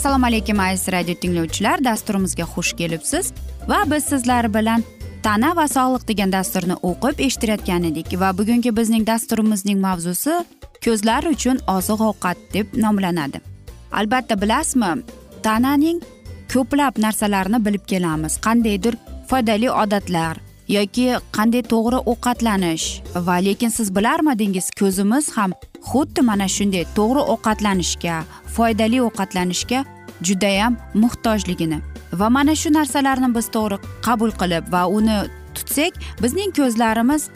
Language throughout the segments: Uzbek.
assalomu alaykum aziz radio tinglovchilar. Dasturimizga xush kelibsiz. Va biz sizlar bilan tana va sog'liq degan dasturni o'qib eshittirayotgan edik. Va bugungi bizning dasturimizning mavzusi ko'zlar uchun oziq ovqat deb nomlanadi. Albatta bilasizmi tananing ko'plab narsalarini bilib kelamiz. Qandaydir foydali odatlar yoki qanday to'g'ri ovqatlanish. Va lekin siz bilarmidingiz ko'zimiz ham xuddi mana shunday to'g'ri ovqatlanishga foydali ovqatlanishga judayam muhtojligini va mana shu narsalarni biz to'g'ri qabul qilib va uni tutsak bizning ko'zlarimiz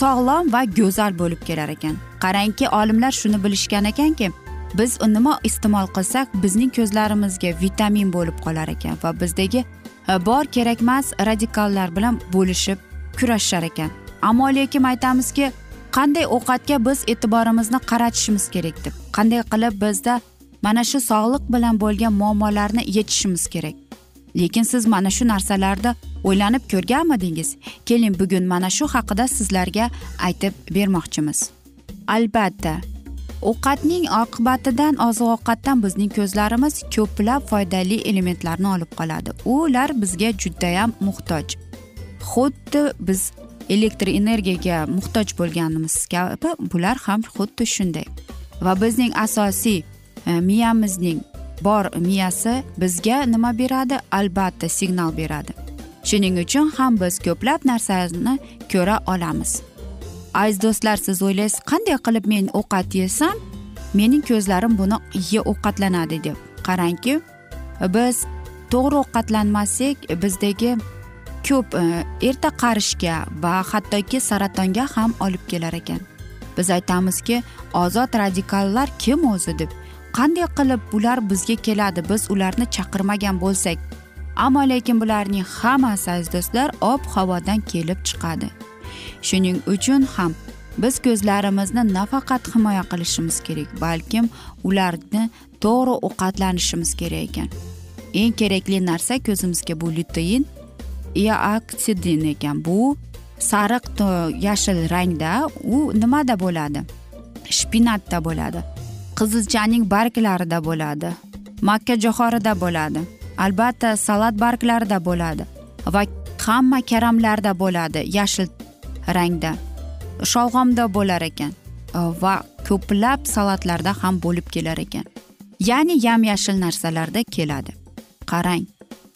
sog'lom va go'zal bo'lib kelar ekan. Qarangki olimlar shuni bilishgan ekanki biz nima iste'mol qilsak bizning ko'zlarimizga vitamin bo'lib qolar ekan va bizdagi e, bor kerakmas radikallar bilan bo'lishib kurashar ekan. Ammo lekin aytamizki qanday ovqatga biz e'tiborimizni qaratishimiz kerak deb qanday qilib bizda mana shu sog'liq bilan bo'lgan muammolarni yechishimiz kerak. Lekin siz mana shu narsalarda o'ylanib ko'rganmidingiz? Keling bugun mana shu haqida sizlarga aytib bermoqchimiz. Albatta ovqatning oqibatidan oziq ovqatdan bizning ko'zlarimiz ko'plab foydali elementlarni olib qoladi. Ular bizga judayam muhtoj. Xuddi biz elektr energiyaga muhtoj bo'lganimiz kabi bular ham xuddi shunday. Va bizning asosiy e, miyamizning bor miyasi bizga nima beradi? Albatta signal beradi. Shuning uchun ham biz ko'plab narsani ko'ra olamiz. Aziz do'stlar siz o'ylaysiz qanday qilib men ovqat yesam mening ko'zlarim buni ye ovqatlanadi deb qarangki biz to'g'ri ovqatlanmasak bizdagi ko'p e, erta qarishga va hattoki saratonga ham olib kelar ekan. Biz aytamizki ozod radikallar kim o'zi deb qanday qilib bular bizga keladi biz ularni chaqirmagan bo'lsak? Ammo lekin bularning hammasi aziz do'stlar ob havodan kelib chiqadi. Shuning uchun ham biz ko'zlarimizni nafaqat himoya qilishimiz kerak balkim ularni to'g'ri ovqatlanishimiz kerak ekan. Eng kerakli narsa ko'zimizga bu lutein oksidin ekan bu sariq yashil rangda u nimada bo'ladi shpinatda bo'ladi qizilchaning barglarida bo'ladi makka jo'xorida bo'ladi albatta salat barglarida bo'ladi va hamma karamlarda bo'ladi yashil rangda sholg'omda bo'lar ekan va ko'plab salatlarda ham bo'lib kelar ekan ya'ni yam yashil narsalarda keladi qarang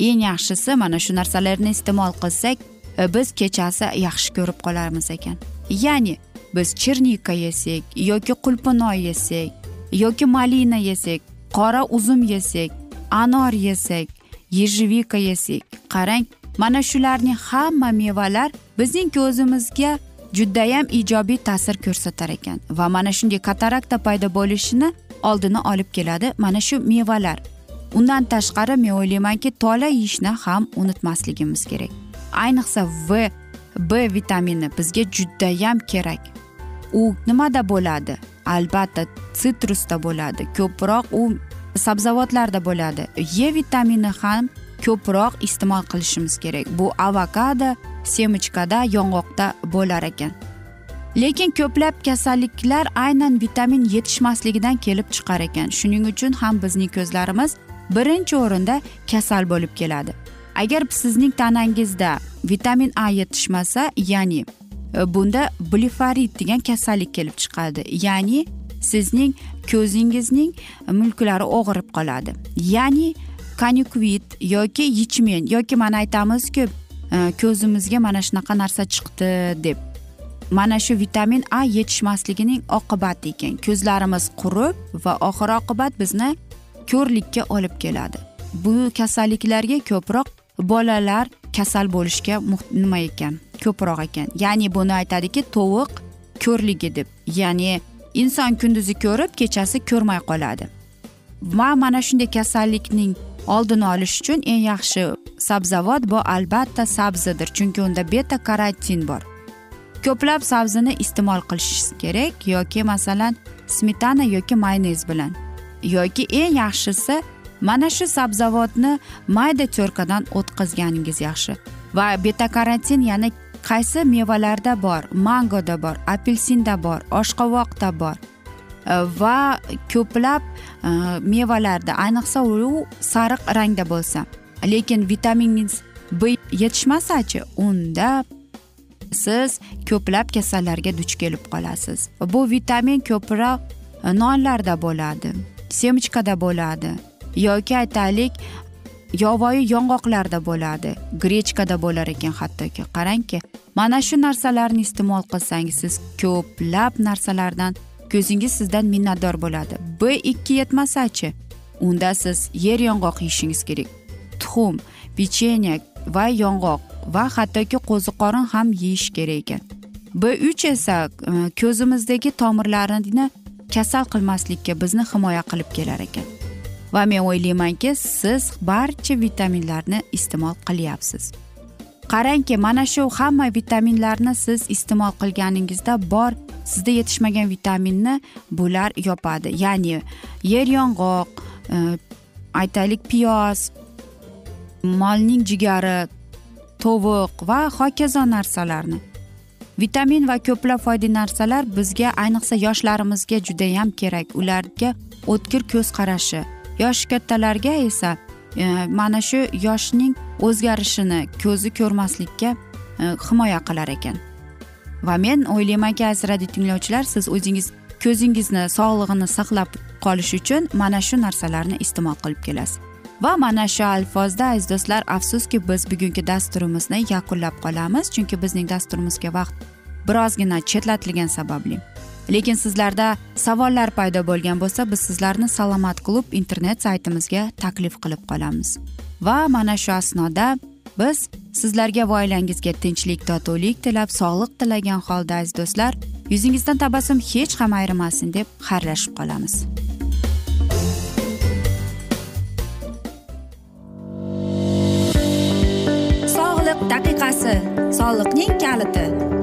eng yaxshisi mana shu narsalarni iste'mol qilsak e, biz kechasi yaxshi ko'rib qolamiz ekan. Ya'ni biz chernika yesak yoki qulpinoy yesak yoki malina yesak qora uzum yesak anor yesak yejivika yesak qarang mana shularning hamma mevalar bizning ko'zimizga judayam ijobiy ta'sir ko'rsatar ekan va mana shunday katarakta paydo bo'lishini oldini olib keladi mana shu mevalar. Undan tashqari men o'ylaymanki tola yeyishni ham unutmasligimiz kerak. Ayniqsa v b vitamini bizga judayam kerak. U nimada bo'ladi? Albatta sitrusda bo'ladi. Ko'proq u sabzavotlarda bo'ladi. E vitamini ham ko'proq iste'mol qilishimiz kerak. Bu avokado semichkada yong'oqda bo'lar ekan. Lekin ko'plab kasalliklar aynan vitamin yetishmasligidan kelib chiqar ekan. Shuning uchun ham bizning ko'zlarimiz birinchi o'rinda kasal bo'lib keladi. Agar sizning tanangizda vitamin a yetishmasa ya'ni e, bunda blifarit degan kasallik kelib chiqadi. Ya'ni sizning ko'zingizning mulklari og'rib qoladi. Ya'ni kanyukvit yoki yichmen yoki mana aytamizku e, ko'zimizga mana shunaqa narsa chiqdi deb. Mana shu vitamin a yetishmasligining oqibati ekan. Ko'zlarimiz qurib va oxir oqibat bizni ko'rlikka olib keladi. Bu kasalliklarga ko'proq bolalar kasal bo'lishga nima ekan? Ko'proq ekan. Ya'ni buni aytadiki tovuq ko'rligi deb. Ya'ni inson kunduzi ko'rib kechasi ko'rmay qoladi. Va mana shunday kasallikning oldini olish uchun eng yaxshi sabzavot bu albatta sabzidir chunki unda beta karotin bor. Ko'plab sabzini iste'mol qilish kerak yoki masalan smetana yoki mayonez bilan. Yoki eng yaxshisi mana shu sabzavotni mayda cho'rkadan o'tkazganingiz yaxshi. Va beta karotin yana qaysi mevalarda bor? Mangoda bor apelsinda bor oshqovoqda bor. E, va ko'plab e, mevalarda ayniqsa u sariq rangda bo'lsa. Lekin vitamin b yetishmasachi unda siz ko'plab kasallarga duch kelib qolasiz. Bu vitamin ko'proq e, nonlarda bo'ladi. Semechkada bo'ladi. Yoki aytaylik yovvoyi yong'oqlarda bo'ladi. Grechkada bo'lar ekan hattoki. Qarangki mana shu narsalarni iste'mol qilsangiz siz ko'plab narsalardan ko'zingiz sizdan minnatdor bo'ladi. B ikki yetmasachi unda siz yer yong'oq yeyishingiz kerak. Tuxum pechenye va yong'oq va hattoki qo'ziqorin ham yeyish kerak ekan. B uch esa e, ko'zimizdagi tomirlarni kasal qilmaslikka bizni himoya qilib kelar ekan. Va men o'ylaymanki siz barcha vitaminlarni iste'mol qilyapsiz. Qarangki mana shu hamma vitaminlarni siz iste'mol qilganingizda bor sizda yetishmagan vitaminni bular yopadi. Ya'ni yer yong'oq e, aytaylik piyoz molning jigari tovuq va hokazo narsalarni. Vitamin va ko'plab foydali narsalar bizga ayniqsa yoshlarimizga judayam kerak. Ularga o'tkir ko'z qarashi yosh kattalarga esa e, mana shu yoshning o'zgarishini ko'zi ko'rmaslikka e, himoya qilar ekan. Va men o'ylaymanki aziz radio tinglovchilar siz o'zingiz ko'zingizni sog'lig'ini saqlab qolish uchun mana shu narsalarni iste'mol qilib kelasiz. Va mana shu alfozda aziz do'stlar afsuski biz bugungi dasturimizni yakunlab qolamiz chunki bizning dasturimizga vaqt birozgina chetlatilgani sababli. Lekin sizlarda savollar paydo bo'lgan bo'lsa biz sizlarni salomat klub internet saytimizga taklif qilib qolamiz. Va mana shu asnoda biz sizlarga va oilangizga tinchlik totuvlik tilab sog'lik tilagan holda aziz do'stlar yuzingizdan tabassum hech ham ayrimasin deb xayrlashib qolamiz. Sog'liq daqiqasi soliqning kaliti.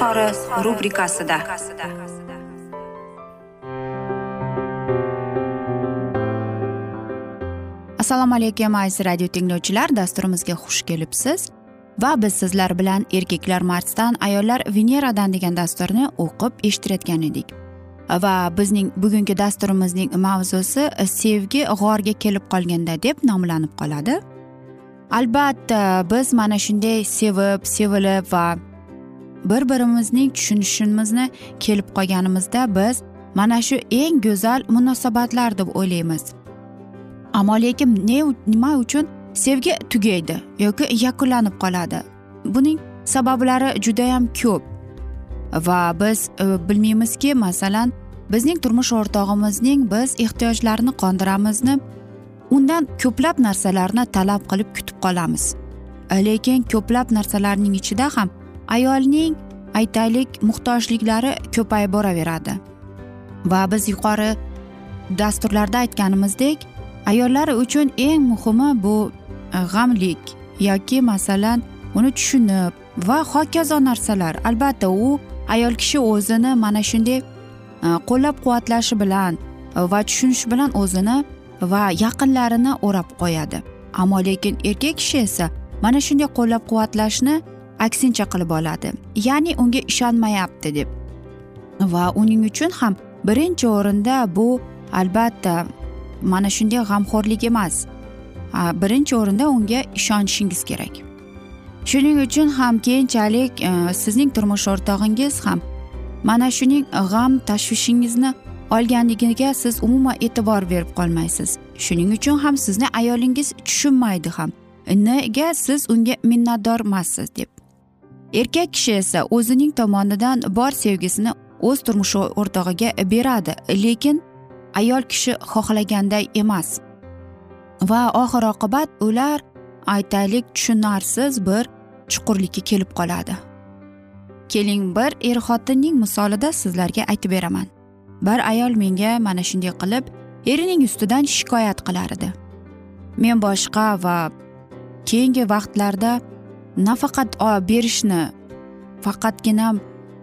izhori rubrikasida. Assalomu alaykum aziz radio tinglovchilar. Dasturimizga xush kelibsiz. Va biz sizlar bilan erkaklar marsdan ayollar veneradan degan dasturni o'qib eshittirayotgan edik. Va bizning bugungi dasturimizning mavzusi sevgi g'orga kelib qolganda deb nomlanib qoladi. Albatta biz mana shunday sevib sevilib va bir birimizning tushunishimizni kelib qolganimizda biz mana shu eng go'zal munosabatlar deb o'ylaymiz. Ammo lekin ne nima uchun? Sevgi tugaydi yoki yakunlanib qoladi. Buning sabablari judayam ko'p. Va biz e, bilmaymizki masalan bizning turmush o'rtog'imizning biz ehtiyojlarini qondiramizmi undan ko'plab narsalarni talab qilib kutib qolamiz. E, lekin ko'plab narsalarning ichida ham ayolning aytaylik muhtojliklari ko'payib boraveradi. Va biz yuqori dasturlarda aytganimizdek ayollar uchun eng muhimi bu e, g'amlik yoki masalan uni tushunib va hokazo narsalar. Albatta u ayol kishi o'zini mana shunday e, qo'llab quvvatlashi bilan va tushunish bilan o'zini va yaqinlarini o'rab qo'yadi. Ammo lekin erkak kishi esa mana shunday qo'llab quvvatlashni aksincha qilib oladi. Ya'ni unga ishonmayapti deb. Va uning uchun ham birinchi o'rinda bu albatta mana shunday g'amxo'rlik emas. Birinchi o'rinda unga ishonishingiz kerak. Shuning uchun ham keyinchalik e, sizning turmush o'rtog'ingiz ham mana shuning g'am tashvishingizni olganligiga siz umuman e'tibor berib qolmaysiz. Shuning uchun ham sizni ayolingiz tushunmaydi ham. Nega siz unga minnatdormassiz deb. Erkak kishi esa o'zining tomonidan bor sevgisini o'z turmush o'rtog'iga beradi lekin ayol kishi xohlaganday emas. Va oxir oqibat ular aytaylik tushunarsiz bir chuqurlikka kelib qoladi. Keling bir er xotinning misolida sizlarga aytib beraman. Bir ayol menga mana shunday qilib erining ustidan shikoyat qilar edi. Men boshqa va keyingi vaqtlarda nafaqat berishni faqatgina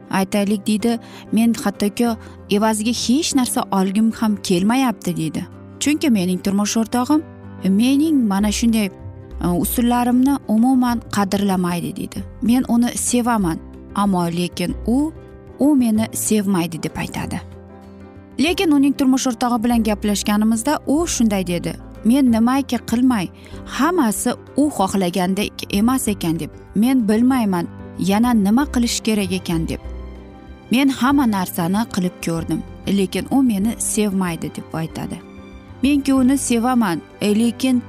aytaylik deydi men hattoki evaziga hech narsa olgim ham kelmayapti deydi chunki mening turmush o'rtog'im mening mana shunday usullarimni umuman qadrlamaydi deydi men uni sevaman ammo lekin u u meni sevmaydi deb aytadi lekin uning turmush o'rtog'i bilan gaplashganimizda u shunday dedi men nimaki qilmay hammasi u xohlaganday emas ekan deb men bilmayman yana nima qilish kerak ekan deb. Men hamma narsani qilib ko'rdim lekin u meni sevmaydi deb aytadi. Menki uni sevaman e, lekin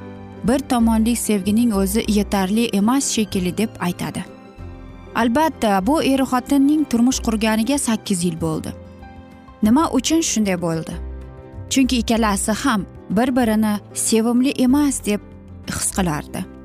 bir tomonlik sevgining o'zi yetarli emas shekilli deb aytadi. Albatta bu er xotinning turmush qurganiga sakkiz yil bo'ldi. Nima uchun shunday bo'ldi? Chunki ikkalasi ham bir birini sevimli emas deb his qilardi.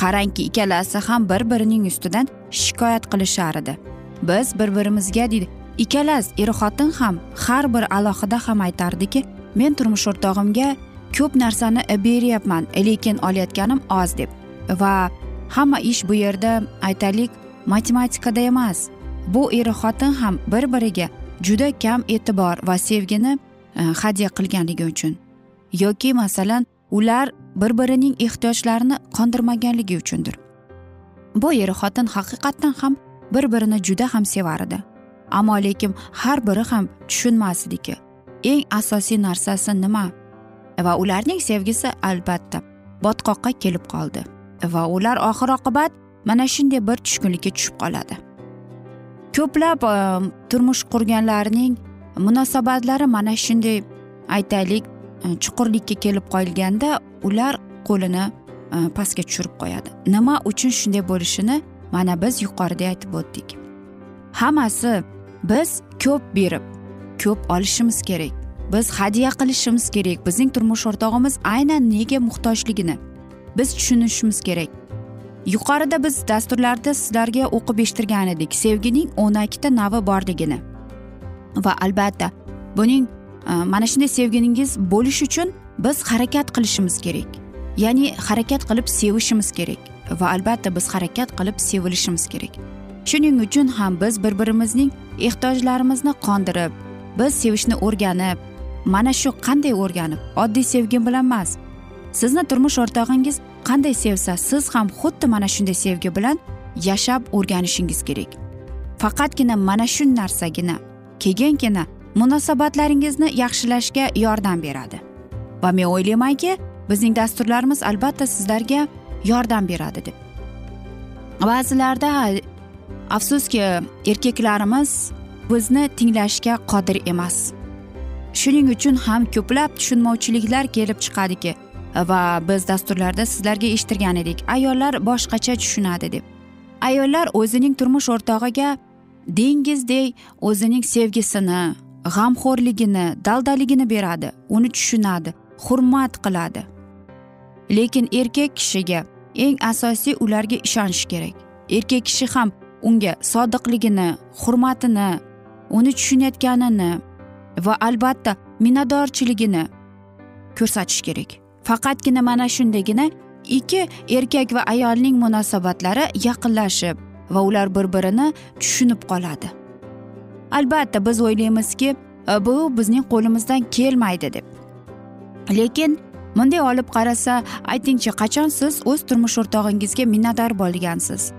Qarangki ikkalasi ham bir birining ustidan shikoyat qilishar edi. Biz bir birimizga deydi ikkalas er xotin ham har bir alohida ham aytardiki men turmush o'rtog'imga ko'p narsani beryapman lekin olayotganim oz deb. Va hamma ish bu yerda aytaylik matematikada emas. Bu er xotin ham bir biriga juda kam e'tibor va sevgini e, hadya qilganligi uchun. Yoki masalan ular bir birining ehtiyojlarini qondirmaganligi uchundir. Bu er xotin haqiqatdan ham bir birini juda ham sevar edi. Ammo lekin har biri ham tushunmas ediki eng asosiy narsasi nima? Va ularning sevgisi albatta botqoqqa kelib qoldi. Va ular oxir oqibat mana shunday bir tushkunlikka tushib qoladi. Ko'plab um, turmush qurganlarning munosabatlari mana shunday aytaylik E, chuqurlikka kelib qolganda ular qo'lini e, pastga tushirib qo'yadi. Nima uchun shunday bo'lishini mana biz yuqorida aytib o'tdik. Hammasi biz ko'p berib ko'p olishimiz kerak. Biz hadya qilishimiz kerak. Bizning turmush o'rtog'imiz aynan nega muhtojligini biz tushunishimiz kerak. Yuqorida biz dasturlarda sizlarga o'qib eshittirgan edik. Sevgining o'n ikkita navi borligini. Va albatta buning Э, mana shunday sevginingiz bo'lishi uchun biz harakat qilishimiz kerak. Ya'ni harakat qilib sevishimiz kerak va albatta biz harakat qilib sevilishimiz kerak. Shuning uchun ham biz bir birimizning ehtiyojlarimizni qondirib biz sevishni o'rganib mana shu qanday o'rganib oddiy sevgi bilan emas. Sizni turmush o'rtog'ingiz qanday sevsa siz ham xuddi mana shunday sevgi bilan yashab o'rganishingiz kerak. Faqatgina mana shu narsagina keyingina munosabatlaringizni yaxshilashga yordam beradi. Va men o'ylaymanki bizning dasturlarimiz albatta sizlarga yordam beradi deb. Ba'zilarda afsuski erkaklarimiz bizni tinglashga qodir emas. Shuning uchun ham ko'plab tushunmovchiliklar kelib chiqadiki va biz dasturlarda sizlarga eshittirgan edik. Ayollar boshqacha tushunadi deb. Ayollar o'zining turmush o'rtog'iga dengizdek o'zining sevgisini g'amxo'rligini daldaligini beradi uni tushunadi hurmat qiladi. Lekin erkak kishiga eng asosiy ularga ishonish kerak. Erkak kishi ham unga sodiqligini hurmatini uni tushunayotganini va albatta minnatdorchiligini ko'rsatish kerak. Faqatgina mana shundagina ikki erkak va ayolning munosabatlari yaqinlashib va ular bir birini tushunib qoladi. Albatta biz o'ylaymizki e, bu bizning qo'limizdan kelmaydi deb. Lekin bunday olib qarasa aytingchi qachon siz o'z turmush o'rtog'ingizga minnatdor bo'lgansiz?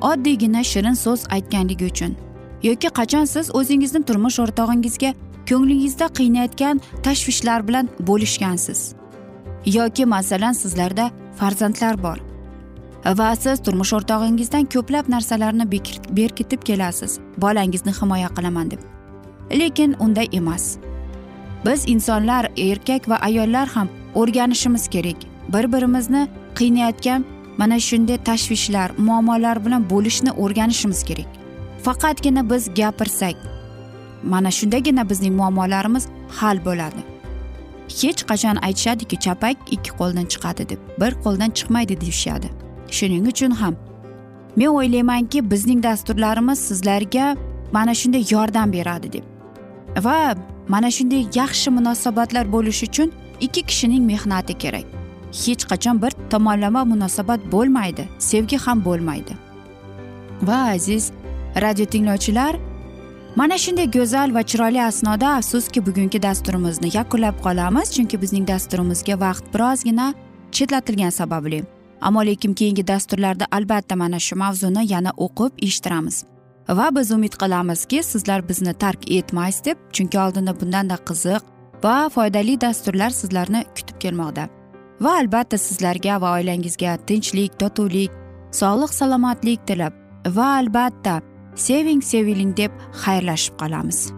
Oddiygina shirin so'z aytganligi uchun. Yoki qachon siz o'zingizni turmush o'rtog'ingizga ko'nglingizda qiynayotgan tashvishlar bilan bo'lishgansiz? Yoki masalan sizlarda farzandlar bor. Va siz turmush o'rtog'ingizdan ko'plab narsalarni berkitib kelasiz. Bolangizni himoya qilaman deb. Lekin unday emas. Biz insonlar erkak va ayollar ham o'rganishimiz kerak. Bir birimizni qiynayotgan mana shunday tashvishlar muammolar bilan bo'lishni o'rganishimiz kerak. Faqatgina biz gapirsak mana shundagina bizning muammolarimiz hal bo'ladi. Hech qachon aytishadiki chapak ikki qo'ldan chiqadi deb. Bir qo'ldan chiqmaydi deyishadi. Shuning uchun ham. Men o'ylaymanki bizning dasturlarimiz sizlarga mana shunday yordam beradi deb. Va mana shunday yaxshi munosabatlar bo'lishi uchun ikki kishining mehnati kerak. Hech qachon bir tomonlama munosabat bo'lmaydi sevgi ham bo'lmaydi. Va aziz radio tinglovchilar mana shunday go'zal va chiroyli asnoda afsuski bugungi dasturimizni yakunlab qolamiz chunki bizning dasturimizga vaqt birozgina chetlatilgani sababli. Ammo lekin keyingi dasturlarda albatta mana shu mavzuni yana o'qib eshittiramiz. Va biz umid qilamizki sizlar bizni tark etmaysiz deb chunki oldinda bundanda qiziq va foydali dasturlar sizlarni kutib kelmoqda. Va albatta sizlarga va oilangizga tinchlik totuvlik sog'lik salomatlik tilab va albatta seving seviling deb xayrlashib qolamiz.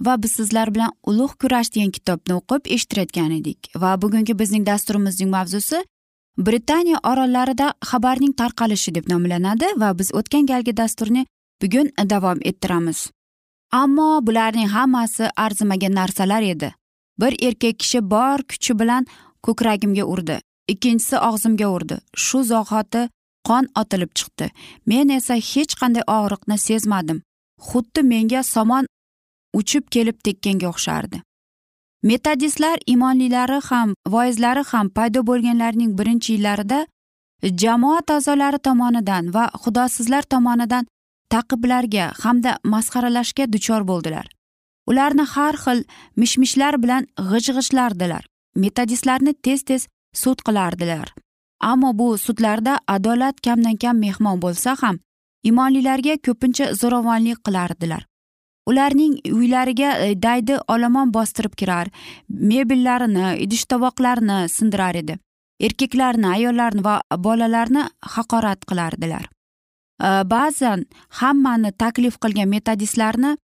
Va biz sizlar bilan ulug' kurash degan kitobni o'qib eshittirayotgan edik. Va bugungi bizning dasturimizning mavzusi britaniya orollarida xabarning tarqalishi deb nomlanadi va biz o'tgan galgi dasturni bugun davom ettiramiz. Ammo bularning hammasi arzimagan narsalar edi. Bir erkak kishi bor kuchi bilan ko'kragimga urdi. Ikkinchisi og'zimga urdi. Shu zahoti qon otilib chiqdi. Men esa hech qanday og'riqni sezmadim. Xuddi menga somon uchib kelib tekkanga o'xshardi. Metodistlar imonlilari ham voizlari ham paydo bo'lganlarning birinchi yillarida jamoat a'zolari tomonidan va xudosizlar tomonidan taqiblarga hamda masxaralashga duchor bo'ldilar. Ularni har xil mish mishlar bilan g'ij g'ijlardilar metodistlarni tez tez sud qilardilar. Ammo bu sudlarda adolat kamdan kam mehmon bo'lsa ham imonlilarga ko'pincha zo'ravonlik qilardilar. Ularning uylariga e, daydi olomon bostirib kirar mebellarini idish tovoqlarni sindirar edi. Erkaklarni ayollarni va bolalarni haqorat qilardilar. E, ba'zan hammani taklif qilgan metodistlarni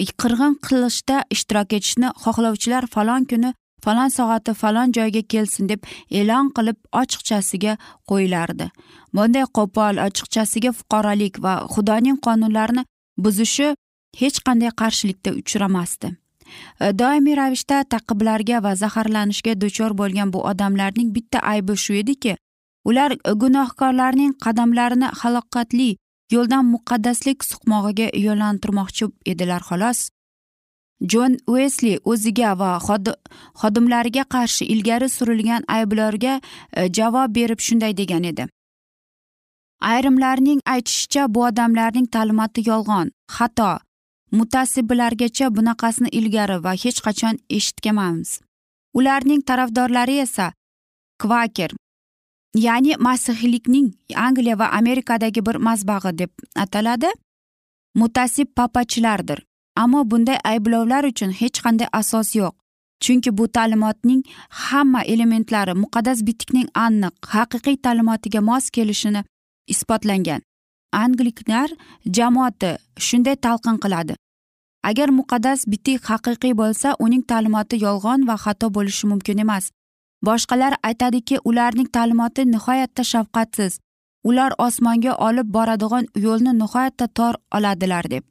qirg'in qilishda ishtirok etishni xohlovchilar falon kuni falon soati falon joyga kelsin deb e'lon qilib ochiqchasiga qo'yilardi. Bunday qo'pol ochiqchasiga fuqarolik va xudoning qonunlarini buzishi hech qanday qarshilikka uchramasdi. E, doimiy ravishda taqiblarga va zaharlanishga duchor bo'lgan bu odamlarning bitta aybi shu ediki ular gunohkorlarning qadamlarini halokatli yo'ldan muqaddaslik suqmog'iga yo'llantirmoqchi edilar xolos. Jon uesli o'ziga va xodimlariga qarshi ilgari surilgan ayblovlarga e, javob berib shunday degan edi. Ayrimlarning aytishicha bu odamlarning ta'limoti yolg'on xato mutassibilargacha bunaqasini ilgari va hech qachon eshitganmiz. Ularning tarafdorlari esa kvaker ya'ni masihiylikning angliya va amerikadagi bir mazbag'i deb ataladi mutasib papachilardir. Ammo bunday ayblovlar uchun hech qanday asos yo'q chunki bu ta'limotning hamma elementlari muqaddas bitikning aniq haqiqiy ta'limotiga mos kelishini isbotlangan. Angliklar jamoati shunday talqin qiladi. Agar muqaddas bitik haqiqiy bo'lsa uning ta'limoti yolg'on va xato bo'lishi mumkin emas. Boshqalar aytadiki ularning ta'limoti nihoyatda shafqatsiz. Ular osmonga olib boradigan yo'lni nihoyatda tor oladilar deb.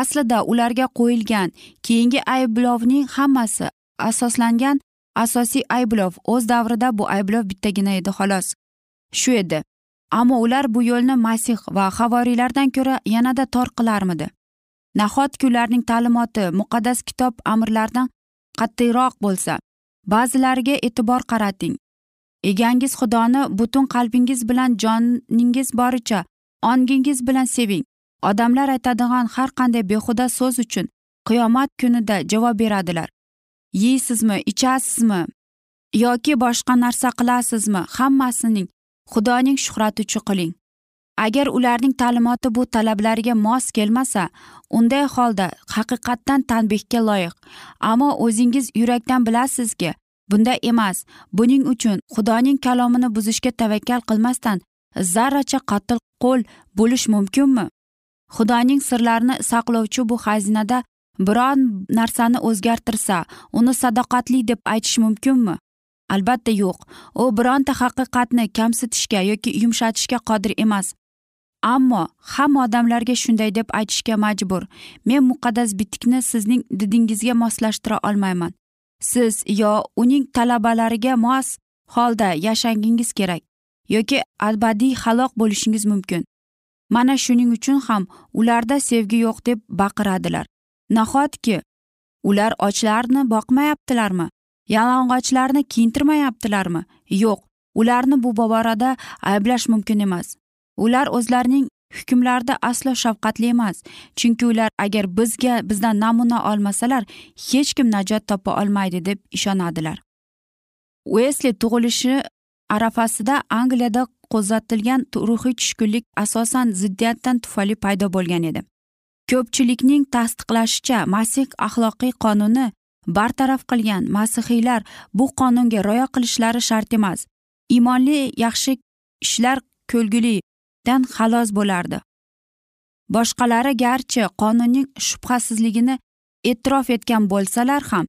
Aslida ularga qo'yilgan keyingi ayblovning hammasi asoslangan asosiy ayblov. O'z davrida bu ayblov bittagina edi xolos. Shu edi. Ammo ular bu yo'lni masih va havoriylardan ko'ra yanada tor qilarmidi? Nahotki ularning ta'limoti muqaddas kitob amirlaridan qat'iyroq bo'lsa ba'zilariga e'tibor qarating. Egangiz xudoni butun qalbingiz bilan joningiz boricha ongingiz bilan seving. Odamlar aytadigan har qanday behuda so'z uchun qiyomat kunida javob beradilar. Yeysizmi ichasizmi yoki boshqa narsa qilasizmi hammasining xudoning shuhrati uchun qiling. Agar ularning ta'limoti bu talablariga mos kelmasa unday holda haqiqatdan tanbehga loyiq. Ammo o'zingiz yurakdan bilasizki bunday emas. Buning uchun xudoning kalomini buzishga tavakkal qilmasdan zarracha qatl qo'l bo'lish mumkinmi? Xudoning sirlarini saqlovchi bu xazinada biron narsani o'zgartirsa uni sadoqatli deb aytish mumkinmi? Albatta yo'q. U bironta haqiqatni kamsitishga yoki yumshatishga qodir emas. Ammo hamma odamlarga shunday deb aytishga majbur. Men muqaddas bitikni sizning didingizga moslashtira olmayman. Siz yo uning talabalariga mos holda yashangingiz kerak yoki abadiy halok bo'lishingiz mumkin. Mana shuning uchun ham ularda sevgi yo'q deb baqiradilar. Nahotki ular ochlarni boqmayaptilarmi? Yalang'ochlarni kiyintirmayaptilarmi? Yo'q ularni bu borada ayblash mumkin emas. Ular o'zlarining hukmlarida aslo shafqatli emas chunki ular agar bizga bizdan namuna olmasalar hech kim najot topa olmaydi deb ishonadilar. Uesli tug'ilishi arafasida angliyada qo'zg'atilgan ruhiy tushkunlik asosan ziddiyatdan tufayli paydo bo'lgan edi. Ko'pchilikning tasdiqlashicha masih axloqiy qonuni bartaraf qilgan masihiylar bu qonunga rioya qilishlari shart emas. Iymonli yaxshi ishlar ko'lgulidan xalos bo'lardi. Boshqalari garchi qonunning shubhasizligini e'tirof etgan bo'lsalar ham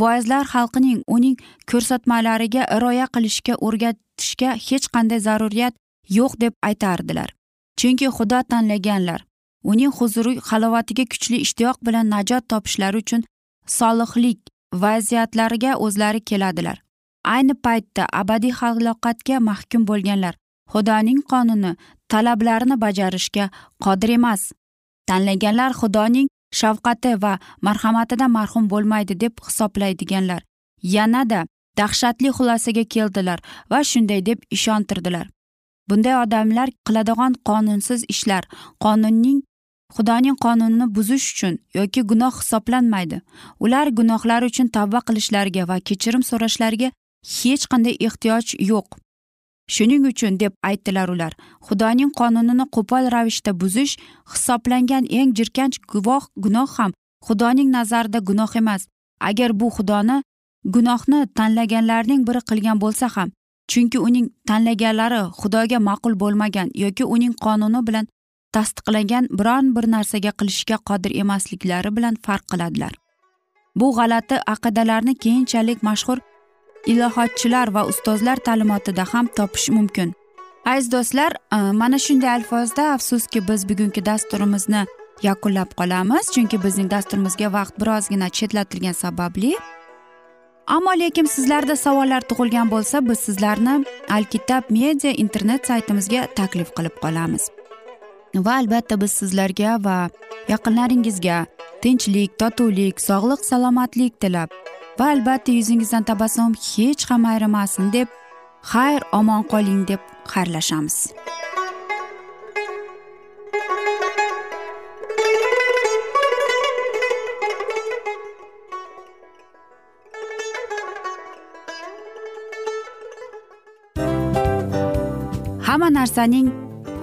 voizlar xalqining uning ko'rsatmalariga rioya qilishga o'rgatishga hech qanday zaruriyat yo'q deb aytardilar. Chunki xudo tanlaganlar uning huzuri halovatiga kuchli ishtiyoq bilan najot topishlari uchun solihlik vaziyatlariga o'zlari keladilar. Ayni paytda abadiy halokatga mahkum bo'lganlar xudoning qonuni talablarini bajarishga qodir emas. Tanlaganlar xudoning shafqati va marhamatidan marhum bo'lmaydi deb hisoblaydiganlar. Yanada dahshatli xulosaga keldilar va shunday deb ishontirdilar. Bunday odamlar qiladigan qonunsiz ishlar qonunning xudoning qonunini buzish uchun yoki gunoh hisoblanmaydi. Ular gunohlari uchun tavba qilishlariga va kechirim so'rashlariga hech qanday ehtiyoj yo'q. Shuning uchun deb aytdilar ular xudoning qonunini qo'pol ravishda buzish hisoblangan eng jirkanch guvoh gunoh ham xudoning nazarida gunoh emas. Agar bu xudoni gunohni tanlaganlarning biri qilgan bo'lsa ham chunki uning tanlaganlari xudoga ma'qul bo'lmagan yoki uning qonuni bilan tasdiqlagan biron bir narsaga qilishga qodir emasliklari bilan farq qiladilar. Bu g'alati aqidalarni keyinchalik mashhur ilohotchilar va ustozlar ta'limotida ham topish mumkin. Aziz do'stlar e, mana shunday alfozda afsuski biz bugungi dasturimizni yakunlab qolamiz chunki bizning dasturimizga vaqt birozgina chetlatilgani sababli. Ammo lekin sizlarda savollar tug'ilgan bo'lsa biz sizlarni alkitab media internet saytimizga taklif qilib qolamiz. Va albatta biz sizlarga va yaqinlaringizga tinchlik totuvlik sog'lik salomatlik tilab. Va albatta yuzingizdan tabassum hech ham ayrimasin deb xayr omon qoling deb xayrlashamiz. Hamma narsaning